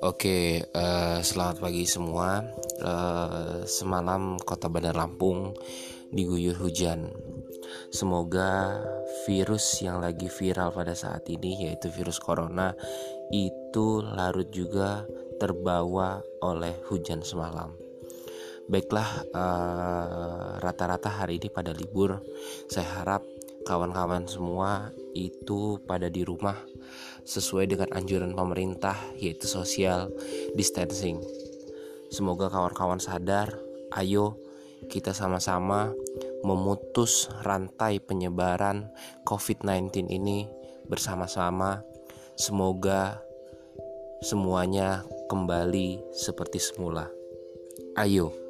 Oke, uh, selamat pagi semua. Uh, semalam kota Bandar Lampung diguyur hujan. Semoga virus yang lagi viral pada saat ini, yaitu virus corona, itu larut juga terbawa oleh hujan semalam. Baiklah, rata-rata uh, hari ini pada libur. Saya harap kawan-kawan semua itu pada di rumah sesuai dengan anjuran pemerintah yaitu social distancing. Semoga kawan-kawan sadar, ayo kita sama-sama memutus rantai penyebaran COVID-19 ini bersama-sama. Semoga semuanya kembali seperti semula. Ayo